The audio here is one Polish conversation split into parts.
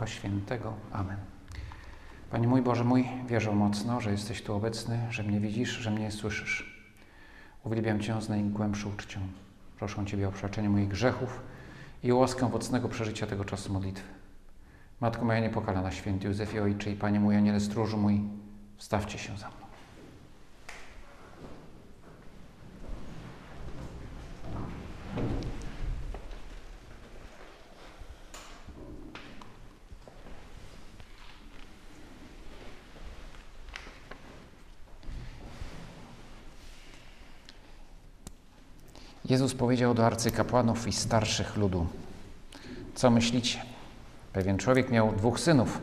Ducha Świętego. Amen. Panie mój Boże mój, wierzę mocno, że jesteś tu obecny, że mnie widzisz, że mnie słyszysz. Uwielbiam Cię z najgłębszą uczcią. Proszę Ciebie o przebaczenie moich grzechów i łaskę owocnego przeżycia tego czasu modlitwy. Matko moja niepokalana, święty Józefie Ojcze i Panie mój, Aniele Stróżu mój, wstawcie się za mną. Jezus powiedział do arcykapłanów i starszych ludu: Co myślicie? Pewien człowiek miał dwóch synów.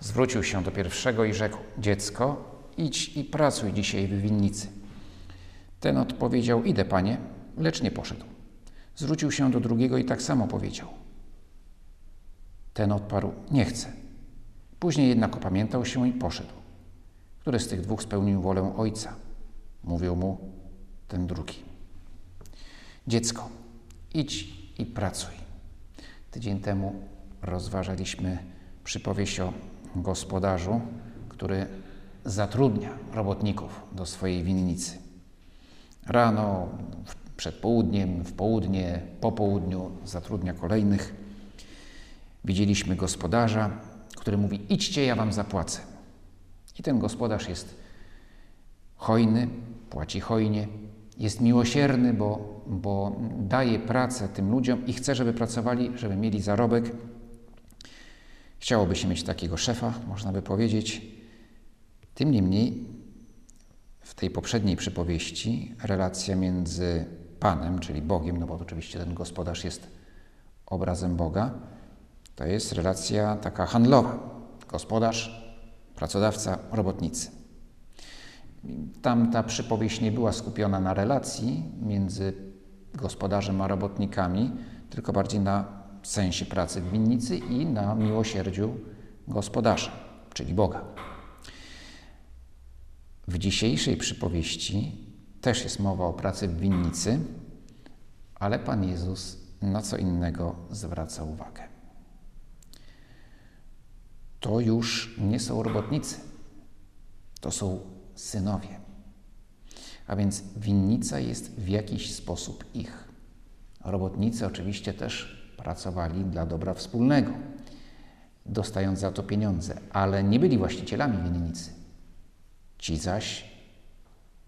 Zwrócił się do pierwszego i rzekł: Dziecko, idź i pracuj dzisiaj w winnicy. Ten odpowiedział: Idę, panie, lecz nie poszedł. Zwrócił się do drugiego i tak samo powiedział. Ten odparł: Nie chcę. Później jednak opamiętał się i poszedł. Który z tych dwóch spełnił wolę ojca? Mówił mu ten drugi. Dziecko, idź i pracuj. Tydzień temu rozważaliśmy przypowieść o gospodarzu, który zatrudnia robotników do swojej winnicy. Rano, przed południem, w południe, po południu zatrudnia kolejnych. Widzieliśmy gospodarza, który mówi: Idźcie, ja wam zapłacę. I ten gospodarz jest hojny, płaci hojnie, jest miłosierny, bo, bo daje pracę tym ludziom i chce, żeby pracowali, żeby mieli zarobek. Chciałoby się mieć takiego szefa, można by powiedzieć. Tym niemniej, w tej poprzedniej przypowieści, relacja między Panem, czyli Bogiem, no bo oczywiście ten gospodarz jest obrazem Boga, to jest relacja taka handlowa. Gospodarz, pracodawca, robotnicy. Tam ta przypowieść nie była skupiona na relacji między gospodarzem a robotnikami, tylko bardziej na sensie pracy w winnicy i na miłosierdziu gospodarza, czyli Boga. W dzisiejszej przypowieści też jest mowa o pracy w winnicy, ale Pan Jezus na co innego zwraca uwagę. To już nie są robotnicy, to są synowie. A więc winnica jest w jakiś sposób ich. Robotnicy oczywiście też pracowali dla dobra wspólnego, dostając za to pieniądze, ale nie byli właścicielami winnicy. Ci zaś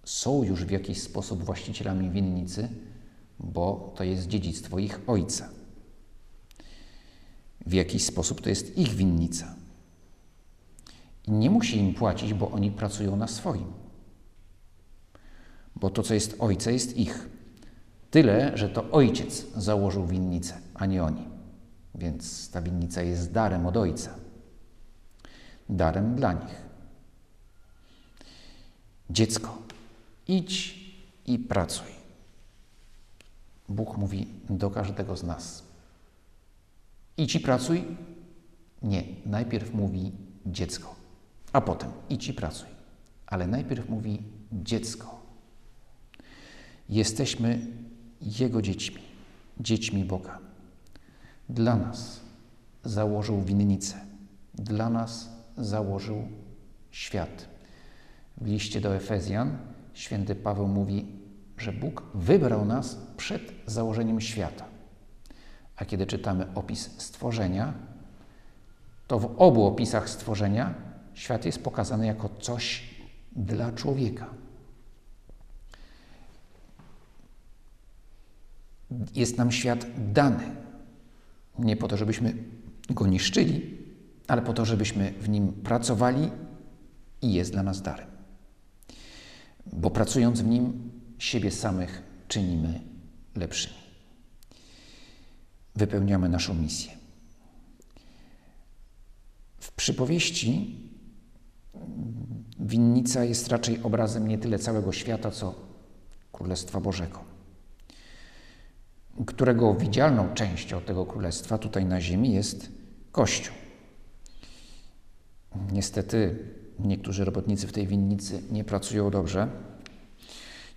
są już w jakiś sposób właścicielami winnicy, bo to jest dziedzictwo ich ojca. W jakiś sposób to jest ich winnica. Nie musi im płacić, bo oni pracują na swoim. Bo to, co jest ojca, jest ich. Tyle, że to ojciec założył winnicę, a nie oni. Więc ta winnica jest darem od ojca. Darem dla nich. Dziecko, idź i pracuj. Bóg mówi do każdego z nas. Idź i pracuj? Nie. Najpierw mówi dziecko a potem idź i pracuj. Ale najpierw mówi dziecko. Jesteśmy Jego dziećmi, dziećmi Boga. Dla nas założył winnicę, dla nas założył świat. W liście do Efezjan święty Paweł mówi, że Bóg wybrał nas przed założeniem świata. A kiedy czytamy opis stworzenia, to w obu opisach stworzenia Świat jest pokazany jako coś dla człowieka. Jest nam świat dany. Nie po to, żebyśmy go niszczyli, ale po to, żebyśmy w nim pracowali i jest dla nas darem. Bo pracując w nim, siebie samych czynimy lepszymi. Wypełniamy naszą misję. W przypowieści winnica jest raczej obrazem nie tyle całego świata, co Królestwa Bożego, którego widzialną częścią tego Królestwa tutaj na ziemi jest Kościół. Niestety niektórzy robotnicy w tej winnicy nie pracują dobrze.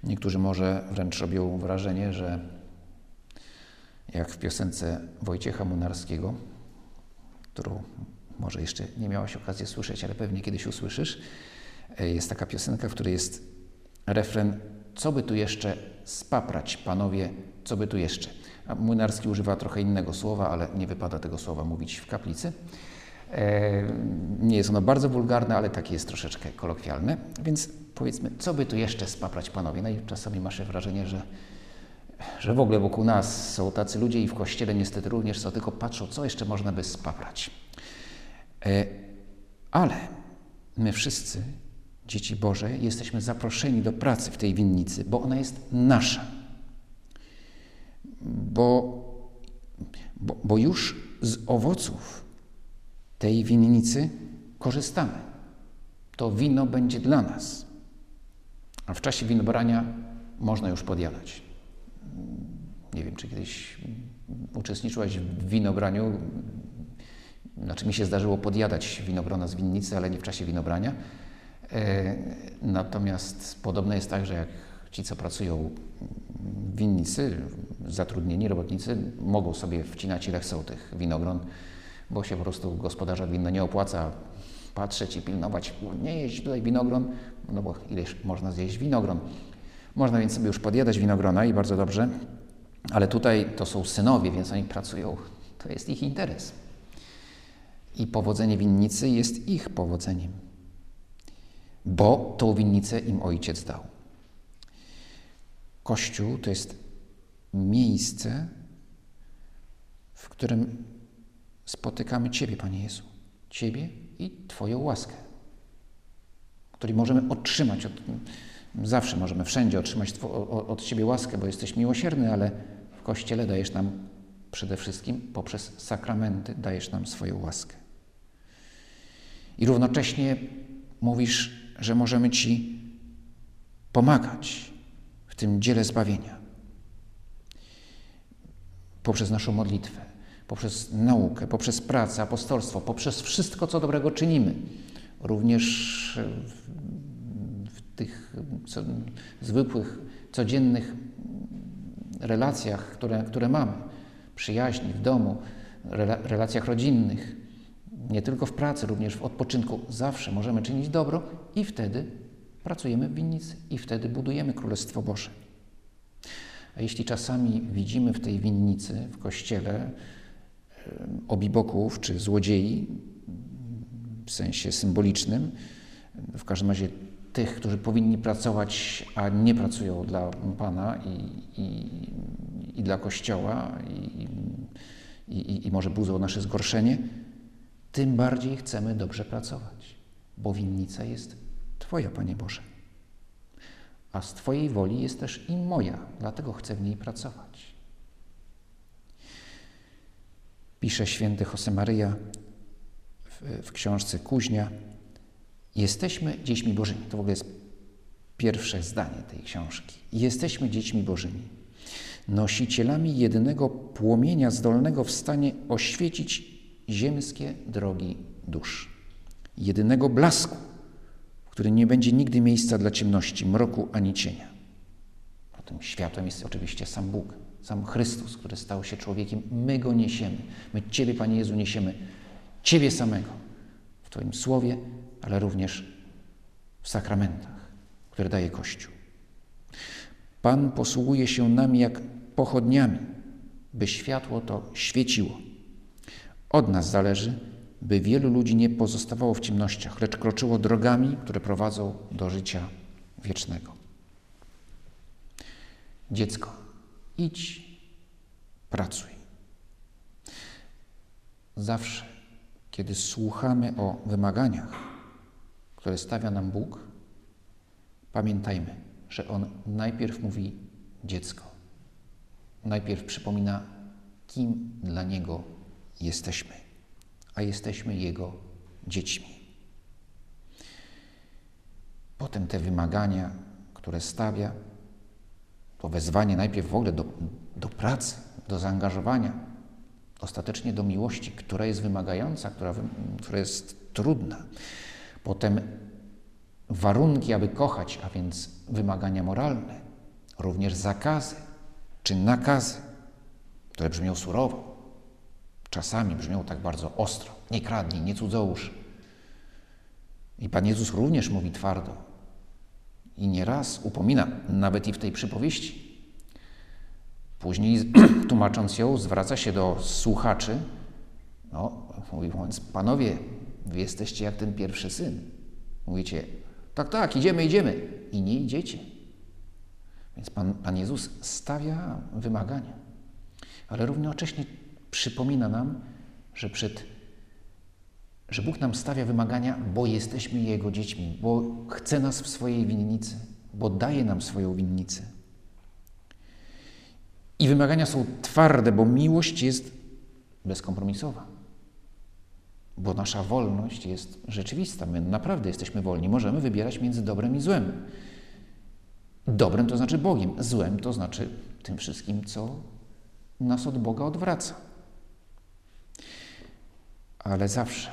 Niektórzy może wręcz robią wrażenie, że jak w piosence Wojciecha Munarskiego, którą może jeszcze nie miałaś okazji słyszeć, ale pewnie kiedyś usłyszysz. E, jest taka piosenka, w której jest refren Co by tu jeszcze spaprać, panowie, co by tu jeszcze? A Młynarski używa trochę innego słowa, ale nie wypada tego słowa mówić w kaplicy. E, nie jest ono bardzo wulgarne, ale takie jest troszeczkę kolokwialne. Więc powiedzmy, co by tu jeszcze spaprać, panowie? No i czasami masz wrażenie, że, że w ogóle wokół nas są tacy ludzie i w kościele niestety również co tylko patrzą, co jeszcze można by spaprać. E, ale my wszyscy, dzieci Boże, jesteśmy zaproszeni do pracy w tej winnicy, bo ona jest nasza. Bo, bo, bo już z owoców tej winnicy korzystamy. To wino będzie dla nas. A w czasie winobrania można już podjadać. Nie wiem, czy kiedyś uczestniczyłaś w winobraniu. Znaczy mi się zdarzyło podjadać winogrona z winnicy, ale nie w czasie winobrania. E, natomiast podobne jest tak, że jak ci, co pracują w winnicy, zatrudnieni robotnicy, mogą sobie wcinać ile chcą tych winogron, bo się po prostu gospodarza winno nie opłaca patrzeć i pilnować, nie jeść tutaj winogron, no bo ileś można zjeść winogron. Można więc sobie już podjadać winogrona i bardzo dobrze, ale tutaj to są synowie, więc oni pracują, to jest ich interes. I powodzenie winnicy jest ich powodzeniem, bo tą winnicę im ojciec dał. Kościół to jest miejsce, w którym spotykamy Ciebie, Panie Jezu. Ciebie i Twoją łaskę, której możemy otrzymać. Od, zawsze możemy wszędzie otrzymać od Ciebie łaskę, bo jesteś miłosierny, ale w Kościele dajesz nam przede wszystkim poprzez sakramenty, dajesz nam swoją łaskę. I równocześnie mówisz, że możemy Ci pomagać w tym dziele zbawienia. Poprzez naszą modlitwę, poprzez naukę, poprzez pracę, apostolstwo, poprzez wszystko, co dobrego czynimy. Również w, tych zwykłych, codziennych relacjach, które, które mamy, przyjaźni w domu, relacjach rodzinnych, nie tylko w pracy, również w odpoczynku, zawsze możemy czynić dobro i wtedy pracujemy w winnicy i wtedy budujemy Królestwo Boże. A jeśli czasami widzimy w tej winnicy, w kościele, obiboków czy złodziei, w sensie symbolicznym, w każdym razie tych, którzy powinni pracować, a nie pracują dla Pana i, i, i dla Kościoła, i, i może budzą nasze zgorszenie, tym bardziej chcemy dobrze pracować, bo winnica jest Twoja, Panie Boże. A z Twojej woli jest też i moja, dlatego chcę w niej pracować. Pisze święty Josemaryja w, w książce Kuźnia. Jesteśmy dziećmi Bożymi. To w ogóle jest pierwsze zdanie tej książki. Jesteśmy dziećmi Bożymi. Nosicielami jedynego płomienia zdolnego w stanie oświecić ziemskie drogi dusz. Jedynego blasku, w którym nie będzie nigdy miejsca dla ciemności, mroku ani cienia. A tym światłem jest oczywiście sam Bóg, sam Chrystus, który stał się człowiekiem. My Go niesiemy. My Ciebie, Panie Jezu, niesiemy. Ciebie samego w Twoim Słowie, ale również w sakramentach, które daje Kościół. Pan posługuje się nami jak pochodniami, by światło to świeciło. Od nas zależy, by wielu ludzi nie pozostawało w ciemnościach, lecz kroczyło drogami, które prowadzą do życia wiecznego. Dziecko, idź, pracuj. Zawsze, kiedy słuchamy o wymaganiach, które stawia nam Bóg, pamiętajmy, że On najpierw mówi dziecko. Najpierw przypomina, kim dla Niego jesteśmy, a jesteśmy Jego dziećmi. Potem te wymagania, które stawia, to wezwanie najpierw w ogóle do, do pracy, do zaangażowania, ostatecznie do miłości, która jest wymagająca, która, która jest trudna. Potem warunki, aby kochać, a więc wymagania moralne, również zakazy czy nakazy, które brzmią surowo czasami brzmią tak bardzo ostro. Nie kradnij, nie cudzołóż. I Pan Jezus również mówi twardo. I nieraz upomina, nawet i w tej przypowieści. Później, tłumacząc ją, zwraca się do słuchaczy. No, mówiąc, panowie, wy jesteście jak ten pierwszy syn. Mówicie, tak, tak, idziemy, idziemy. I nie idziecie. Więc Pan, Pan Jezus stawia wymagania, ale równocześnie przypomina nam, że przed że Bóg nam stawia wymagania, bo jesteśmy Jego dziećmi, bo chce nas w swojej winnicy, bo daje nam swoją winnicę. I wymagania są twarde, bo miłość jest bezkompromisowa. Bo nasza wolność jest rzeczywista. My naprawdę jesteśmy wolni. Możemy wybierać między dobrem i złem. Dobrem to znaczy Bogiem, złem to znaczy tym wszystkim, co nas od Boga odwraca. Ale zawsze,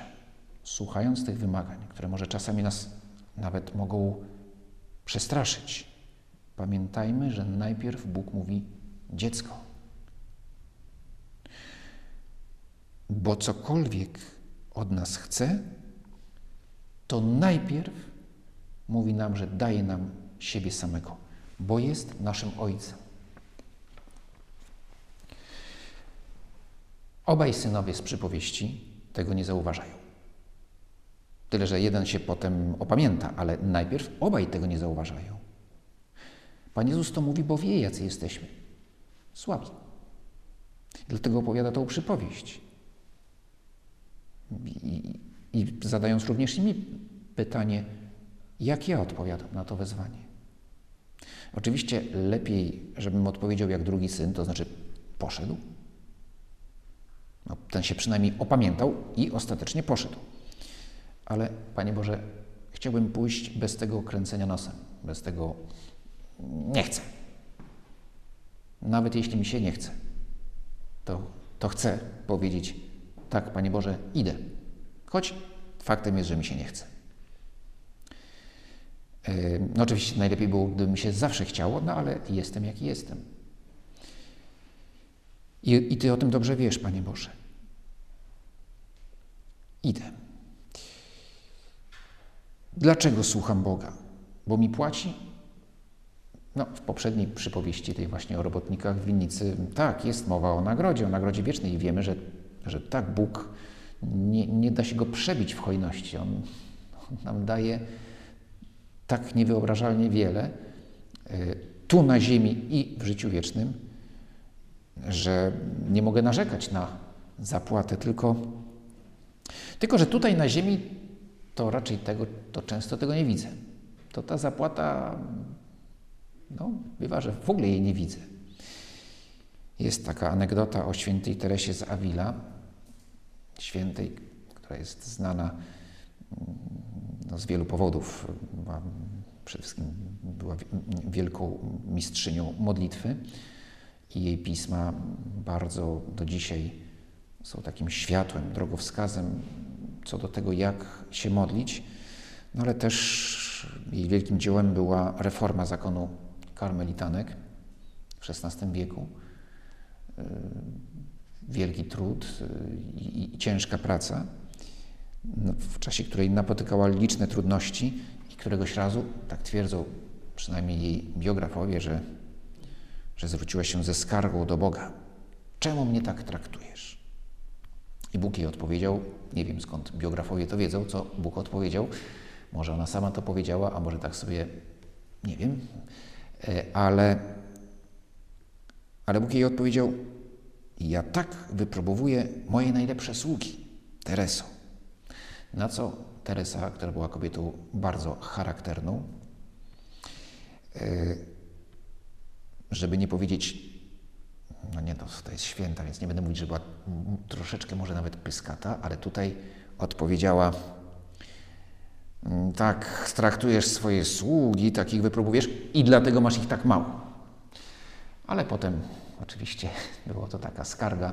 słuchając tych wymagań, które może czasami nas nawet mogą przestraszyć, pamiętajmy, że najpierw Bóg mówi dziecko. Bo cokolwiek od nas chce, to najpierw mówi nam, że daje nam siebie samego, bo jest naszym Ojcem. Obaj synowie z przypowieści tego nie zauważają. Tyle, że jeden się potem opamięta, ale najpierw obaj tego nie zauważają. Pan Jezus to mówi, bo wie, jacy jesteśmy. Słabi. Dlatego opowiada tą przypowieść. I, I, zadając również mi pytanie, jak ja odpowiadam na to wezwanie. Oczywiście lepiej, żebym odpowiedział jak drugi syn, to znaczy poszedł. Ten się przynajmniej opamiętał i ostatecznie poszedł. Ale Panie Boże, chciałbym pójść bez tego kręcenia nosem, bez tego nie chcę. Nawet jeśli mi się nie chce, to, to chcę powiedzieć tak, Panie Boże, idę. Choć faktem jest, że mi się nie chce. No oczywiście najlepiej było, gdyby mi się zawsze chciało, no ale jestem jaki jestem. I, I Ty o tym dobrze wiesz, Panie Boże. Idę. Dlaczego słucham Boga? Bo mi płaci? No, w poprzedniej przypowieści, tej właśnie o robotnikach w winnicy, tak, jest mowa o nagrodzie, o nagrodzie wiecznej i wiemy, że, że tak, Bóg nie, nie da się go przebić w hojności. On, on nam daje tak niewyobrażalnie wiele e, tu na ziemi i w życiu wiecznym, że nie mogę narzekać na zapłatę, tylko, tylko że tutaj na ziemi to raczej tego, to często tego nie widzę. To ta zapłata, no, bywa, że w ogóle jej nie widzę. Jest taka anegdota o świętej Teresie z Avila, świętej, która jest znana no, z wielu powodów. Była, przede wszystkim była wielką mistrzynią modlitwy i jej pisma bardzo do dzisiaj są takim światłem, drogowskazem co do tego, jak się modlić. No ale też jej wielkim dziełem była reforma zakonu karmelitanek w XVI wieku. Y, wielki trud y, i, i ciężka praca, no, w czasie której napotykała liczne trudności i któregoś razu, tak twierdzą przynajmniej jej biografowie, że, że zwróciła się ze skargą do Boga. Czemu mnie tak traktujesz? I Bóg jej odpowiedział, nie wiem skąd biografowie to wiedzą, co Bóg odpowiedział. Może ona sama to powiedziała, a może tak sobie, nie wiem, e, ale, ale Bóg jej odpowiedział, ja tak wypróbowuję moje najlepsze sługi, Tereso. Na co Teresa, która była kobietą bardzo charakterną, e, żeby nie powiedzieć, no nie, to, to jest święta, więc nie będę mówić, że była troszeczkę może nawet pyskata, ale tutaj odpowiedziała, mm, tak, traktujesz swoje sługi, takich wypróbujesz i dlatego masz ich tak mało. Ale potem oczywiście było to taka skarga,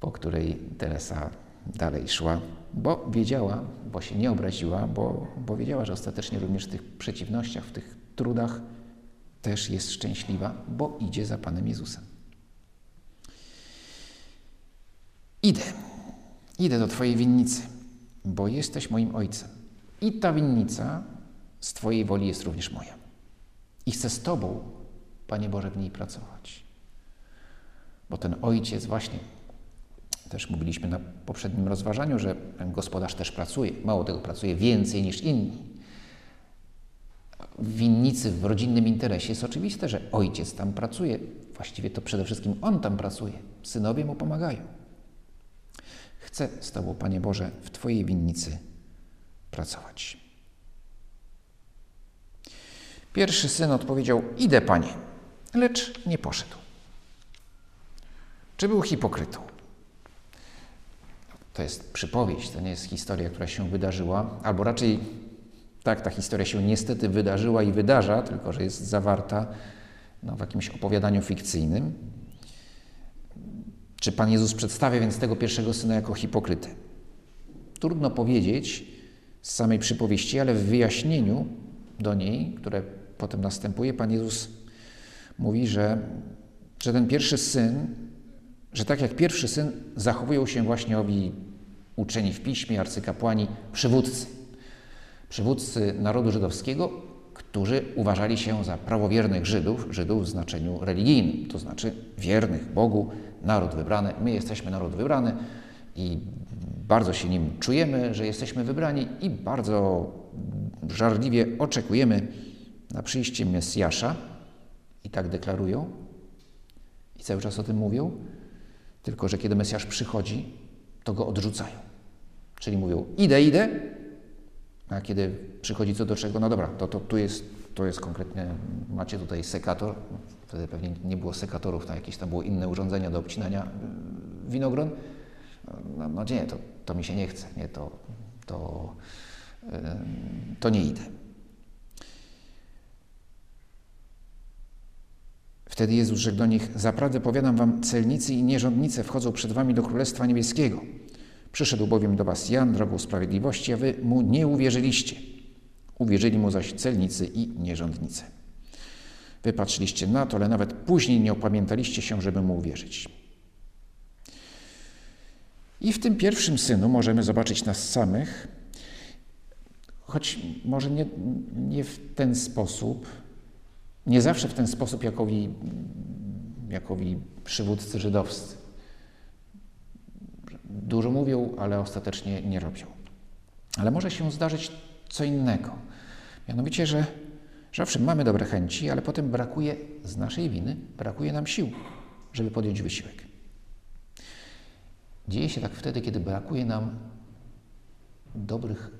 po której Teresa dalej szła, bo wiedziała, bo się nie obraziła, bo, bo wiedziała, że ostatecznie również w tych przeciwnościach, w tych trudach też jest szczęśliwa, bo idzie za Panem Jezusem. Idę, idę do Twojej winnicy, bo jesteś moim ojcem. I ta winnica z Twojej woli jest również moja. I chcę z Tobą, Panie Boże, w niej pracować. Bo ten ojciec właśnie, też mówiliśmy na poprzednim rozważaniu, że ten gospodarz też pracuje. Mało tego, pracuje więcej niż inni. W winnicy, w rodzinnym interesie jest oczywiste, że ojciec tam pracuje. Właściwie to przede wszystkim on tam pracuje. Synowie mu pomagają. Chcę z Tobą, Panie Boże, w Twojej winnicy pracować. Pierwszy syn odpowiedział: Idę, panie, lecz nie poszedł. Czy był hipokrytą? To jest przypowieść, to nie jest historia, która się wydarzyła, albo raczej tak, ta historia się niestety wydarzyła i wydarza, tylko że jest zawarta no, w jakimś opowiadaniu fikcyjnym. Czy Pan Jezus przedstawia więc tego pierwszego syna jako hipokrytę? Trudno powiedzieć z samej przypowieści, ale w wyjaśnieniu do niej, które potem następuje, Pan Jezus mówi, że, że ten pierwszy syn, że tak jak pierwszy syn zachowują się właśnie owi uczeni w piśmie, arcykapłani, przywódcy. Przywódcy narodu żydowskiego, którzy uważali się za prawowiernych Żydów, Żydów w znaczeniu religijnym, to znaczy wiernych Bogu, naród wybrany. My jesteśmy naród wybrany i bardzo się nim czujemy, że jesteśmy wybrani i bardzo żarliwie oczekujemy na przyjście Mesjasza i tak deklarują i cały czas o tym mówią, tylko że kiedy Mesjasz przychodzi, to go odrzucają. Czyli mówią, idę, idę, a kiedy przychodzi co do czego, no dobra, to, to tu jest, to jest konkretnie, macie tutaj sekator, wtedy pewnie nie było sekatorów, na jakieś tam było inne urządzenia do obcinania y, winogron, no, no nie, to, to mi się nie chce, nie, to, to, yy, to nie idę. Wtedy Jezus rzekł do nich: Zaprawdę powiadam wam, celnicy i nierządnice wchodzą przed wami do Królestwa Niebieskiego. Przyszedł bowiem do was Jan drogą sprawiedliwości, a wy mu nie uwierzyliście. Uwierzyli mu zaś celnicy i nierządnice. Wy patrzyliście na to, ale nawet później nie opamiętaliście się, żeby mu uwierzyć. I w tym pierwszym synu możemy zobaczyć nas samych, choć może nie, nie w ten sposób, nie zawsze w ten sposób, jakowi, jakowi przywódcy żydowscy. Dużo mówią, ale ostatecznie nie robią. Ale może się zdarzyć co innego. Mianowicie, że, że owszem, mamy dobre chęci, ale potem brakuje z naszej winy, brakuje nam sił, żeby podjąć wysiłek. Dzieje się tak wtedy, kiedy brakuje nam dobrych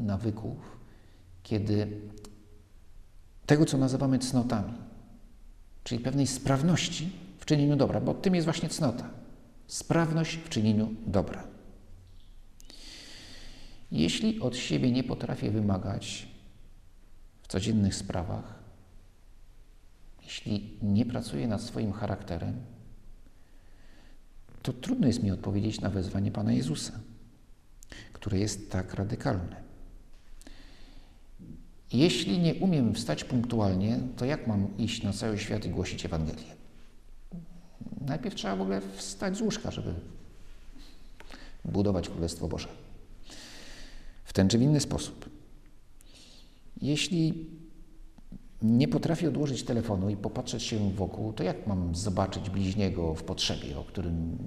nawyków, kiedy tego, co nazywamy cnotami, czyli pewnej sprawności w czynieniu dobra, bo tym jest właśnie cnota. Sprawność w czynieniu dobra. Jeśli od siebie nie potrafię wymagać w codziennych sprawach, jeśli nie pracuję nad swoim charakterem, to trudno jest mi odpowiedzieć na wezwanie Pana Jezusa, które jest tak radykalne. Jeśli nie umiem wstać punktualnie, to jak mam iść na cały świat i głosić Ewangelię? Najpierw trzeba w ogóle wstać z łóżka, żeby budować Królestwo Boże. W ten czy w inny sposób. Jeśli nie potrafię odłożyć telefonu i popatrzeć się wokół, to jak mam zobaczyć bliźniego w potrzebie, o którym,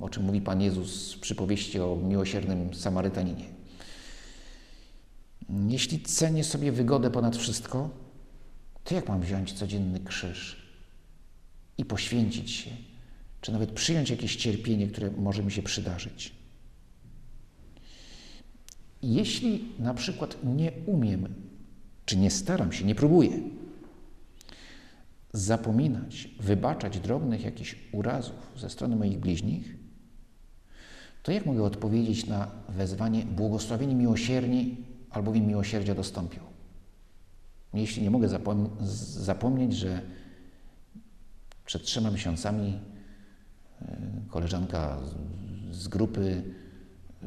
o czym mówi Pan Jezus w przypowieści o miłosiernym Samarytaninie? Jeśli cenię sobie wygodę ponad wszystko, to jak mam wziąć codzienny krzyż i poświęcić się, czy nawet przyjąć jakieś cierpienie, które może mi się przydarzyć? Jeśli na przykład nie umiem czy nie staram się, nie próbuję zapominać, wybaczać drobnych jakichś urazów ze strony moich bliźnich, to jak mogę odpowiedzieć na wezwanie błogosławieni miłosierni, albowiem miłosierdzia dostąpią? Jeśli nie mogę zapom zapomnieć, że przed trzema miesiącami e, koleżanka z grupy e,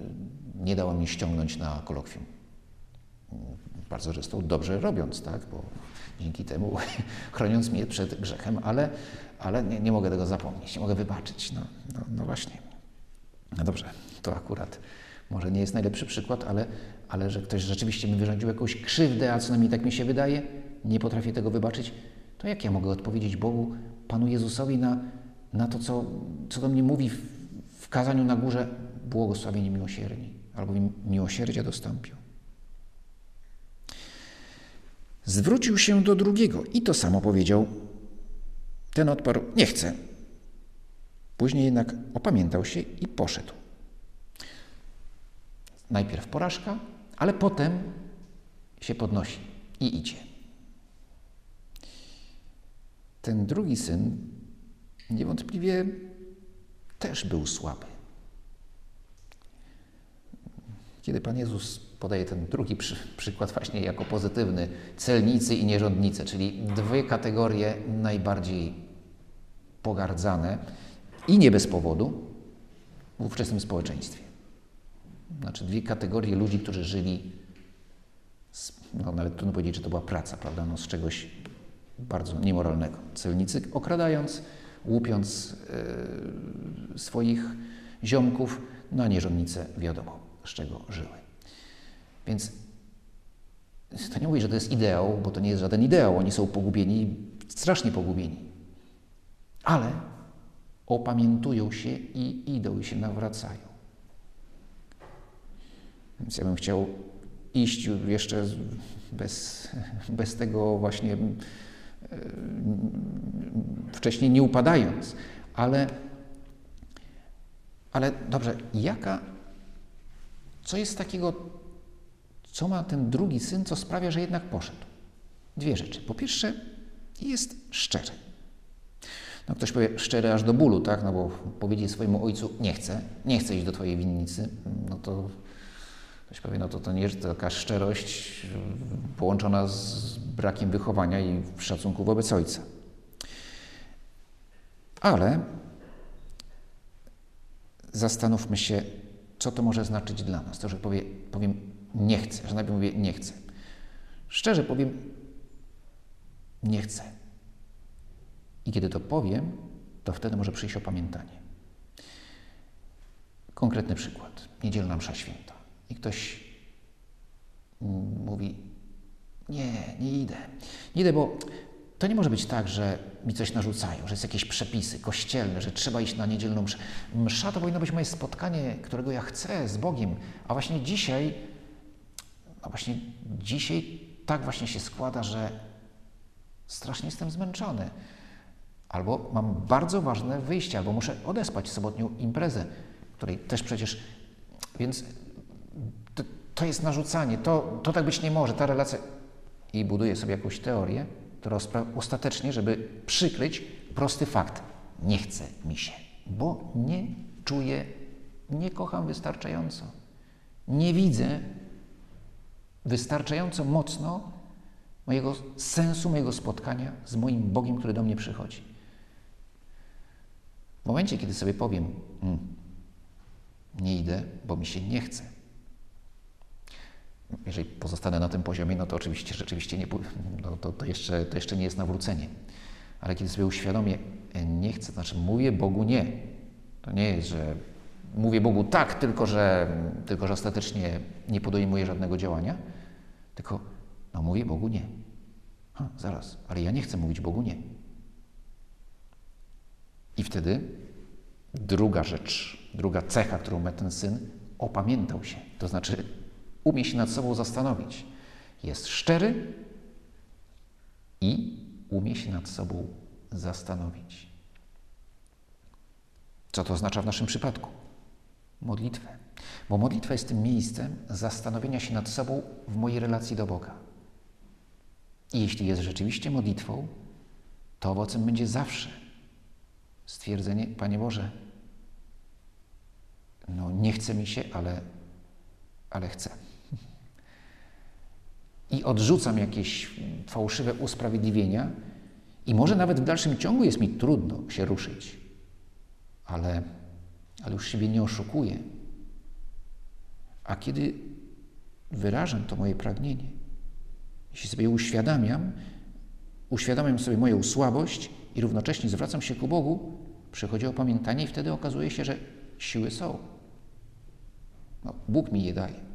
nie dała mi ściągnąć na kolokwium bardzo często dobrze robiąc, tak? bo dzięki temu chroniąc mnie przed grzechem, ale, ale nie, nie mogę tego zapomnieć, nie mogę wybaczyć. No, no, no właśnie. No dobrze, to akurat może nie jest najlepszy przykład, ale, ale że ktoś rzeczywiście mi wyrządził jakąś krzywdę, a co najmniej tak mi się wydaje, nie potrafię tego wybaczyć, to jak ja mogę odpowiedzieć Bogu, Panu Jezusowi na, na to, co, co do mnie mówi w, w kazaniu na górze błogosławieni miłosierni, albo miłosierdzia dostąpił. Zwrócił się do drugiego i to samo powiedział. Ten odparł: Nie chcę. Później jednak opamiętał się i poszedł. Najpierw porażka, ale potem się podnosi i idzie. Ten drugi syn niewątpliwie też był słaby. Kiedy Pan Jezus podaje ten drugi przy, przykład właśnie jako pozytywny, celnicy i nierządnice, czyli dwie kategorie najbardziej pogardzane i nie bez powodu w ówczesnym społeczeństwie. Znaczy dwie kategorie ludzi, którzy żyli, z, no nawet trudno powiedzieć, że to była praca, prawda, no z czegoś bardzo niemoralnego. Celnicy okradając, łupiąc yy, swoich ziomków, no a nierządnice wiadomo, z czego żyły. Więc to nie mówię, że to jest ideał, bo to nie jest żaden ideał. Oni są pogubieni, strasznie pogubieni. Ale opamiętują się i idą i się nawracają. Więc ja bym chciał iść jeszcze bez, bez tego właśnie e, wcześniej nie upadając, ale, ale dobrze, jaka, co jest takiego co ma ten drugi syn, co sprawia, że jednak poszedł? Dwie rzeczy. Po pierwsze, jest szczery. No ktoś powie szczery aż do bólu, tak? No bo powiedzieć swojemu ojcu nie chcę, nie chcę iść do twojej winnicy, no to ktoś powie, no to to nie jest taka szczerość połączona z brakiem wychowania i szacunku wobec ojca. Ale zastanówmy się, co to może znaczyć dla nas. To, że powie, powiem nie chcę, że najpierw mówię nie chcę. Szczerze powiem, nie chcę. I kiedy to powiem, to wtedy może przyjść opamiętanie. Konkretny przykład. Niedzielna msza święta. I ktoś mówi, nie, nie idę. Nie idę, bo to nie może być tak, że mi coś narzucają, że jest jakieś przepisy kościelne, że trzeba iść na niedzielną mszę. Msza to powinno być moje spotkanie, którego ja chcę z Bogiem, a właśnie dzisiaj no właśnie dzisiaj tak właśnie się składa, że strasznie jestem zmęczony. Albo mam bardzo ważne wyjście, albo muszę odespać sobotnią imprezę, której też przecież. Więc to, jest narzucanie, to, to tak być nie może, ta relacja. I buduję sobie jakąś teorię, która ostatecznie, żeby przykryć prosty fakt. Nie chce mi się, bo nie czuję, nie kocham wystarczająco. Nie widzę wystarczająco mocno mojego sensu, mojego spotkania z moim Bogiem, który do mnie przychodzi. W momencie, kiedy sobie powiem, mm, nie idę, bo mi się nie chce. Jeżeli pozostanę na tym poziomie, no to oczywiście rzeczywiście nie, no to, to, jeszcze, to jeszcze nie jest nawrócenie. Ale kiedy sobie uświadomię, e, nie chcę, to znaczy mówię Bogu nie. To nie jest, że mówię Bogu tak, tylko że, tylko że ostatecznie nie podejmuję żadnego działania, tylko no mówię Bogu nie. Ha, zaraz, ale ja nie chcę mówić Bogu nie. I wtedy druga rzecz, druga cecha, którą ma ten syn, opamiętał się. To znaczy umie się nad sobą zastanowić. Jest szczery i umie się nad sobą zastanowić. Co to oznacza w naszym przypadku? modlitwę. Bo modlitwa jest tym miejscem zastanowienia się nad sobą w mojej relacji do Boga. I jeśli jest rzeczywiście modlitwą, to owocem będzie zawsze stwierdzenie: Panie Boże, no nie chce mi się, ale, ale chcę. I odrzucam jakieś fałszywe usprawiedliwienia, i może nawet w dalszym ciągu jest mi trudno się ruszyć, ale ale już siebie nie oszukuję. A kiedy wyrażam to moje pragnienie, jeśli sobie uświadamiam, uświadamiam sobie moją słabość i równocześnie zwracam się ku Bogu, przychodzi opamiętanie i wtedy okazuje się, że siły są, No, Bóg mi je daje.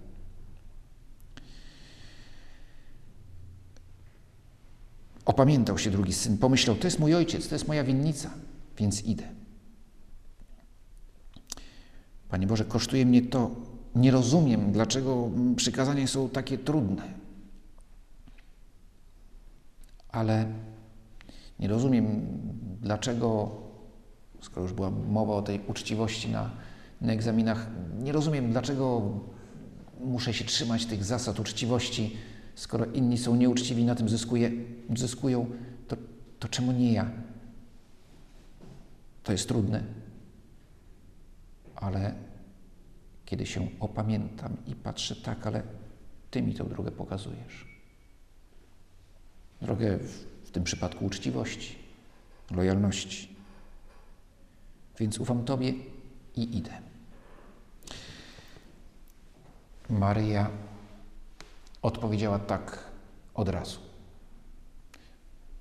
Opamiętał się drugi syn, pomyślał: To jest mój ojciec, to jest moja winnica, więc idę. Panie Boże, kosztuje mnie to. Nie rozumiem, dlaczego przykazania są takie trudne. Ale nie rozumiem, dlaczego, skoro już była mowa o tej uczciwości na, na egzaminach, nie rozumiem, dlaczego muszę się trzymać tych zasad uczciwości, skoro inni są nieuczciwi, na tym zyskuje, zyskują, to, to czemu nie ja? To jest trudne, ale kiedy się opamiętam i patrzę, tak, ale Ty mi tę drogę pokazujesz. Drogę w, w tym przypadku uczciwości, lojalności. Więc ufam Tobie i idę. Maryja odpowiedziała tak od razu.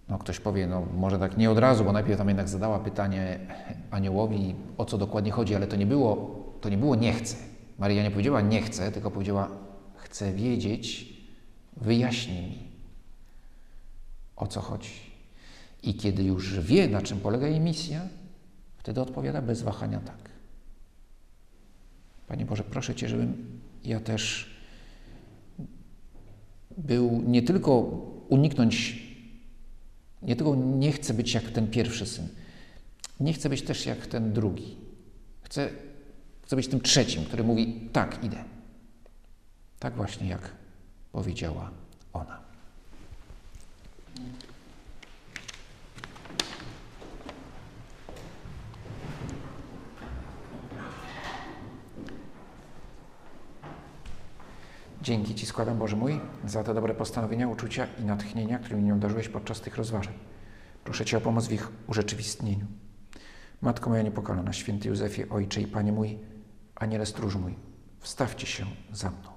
No, ktoś powie, no może tak nie od razu, bo najpierw tam jednak zadała pytanie aniołowi, o co dokładnie chodzi, ale to nie było, to nie było nie chcę. Maryja nie powiedziała nie chcę, tylko powiedziała chcę wiedzieć, wyjaśnij mi, o co chodzi. I kiedy już wie, na czym polega jej misja, wtedy odpowiada bez wahania tak. Panie Boże, proszę Cię, żebym ja też był nie tylko uniknąć, nie tylko nie chcę być jak ten pierwszy syn, nie chcę być też jak ten drugi. Chcę, chcę być tym trzecim, który mówi: tak, idę. Tak właśnie jak powiedziała ona. Dzięki Ci składam, Boże mój, za te dobre postanowienia, uczucia i natchnienia, którymi mnie obdarzyłeś podczas tych rozważań. Proszę Cię o pomoc w ich urzeczywistnieniu. Matko moja niepokalana, święty Józefie, Ojcze i Panie mój, Aniele stróż mój, wstawcie się za mną.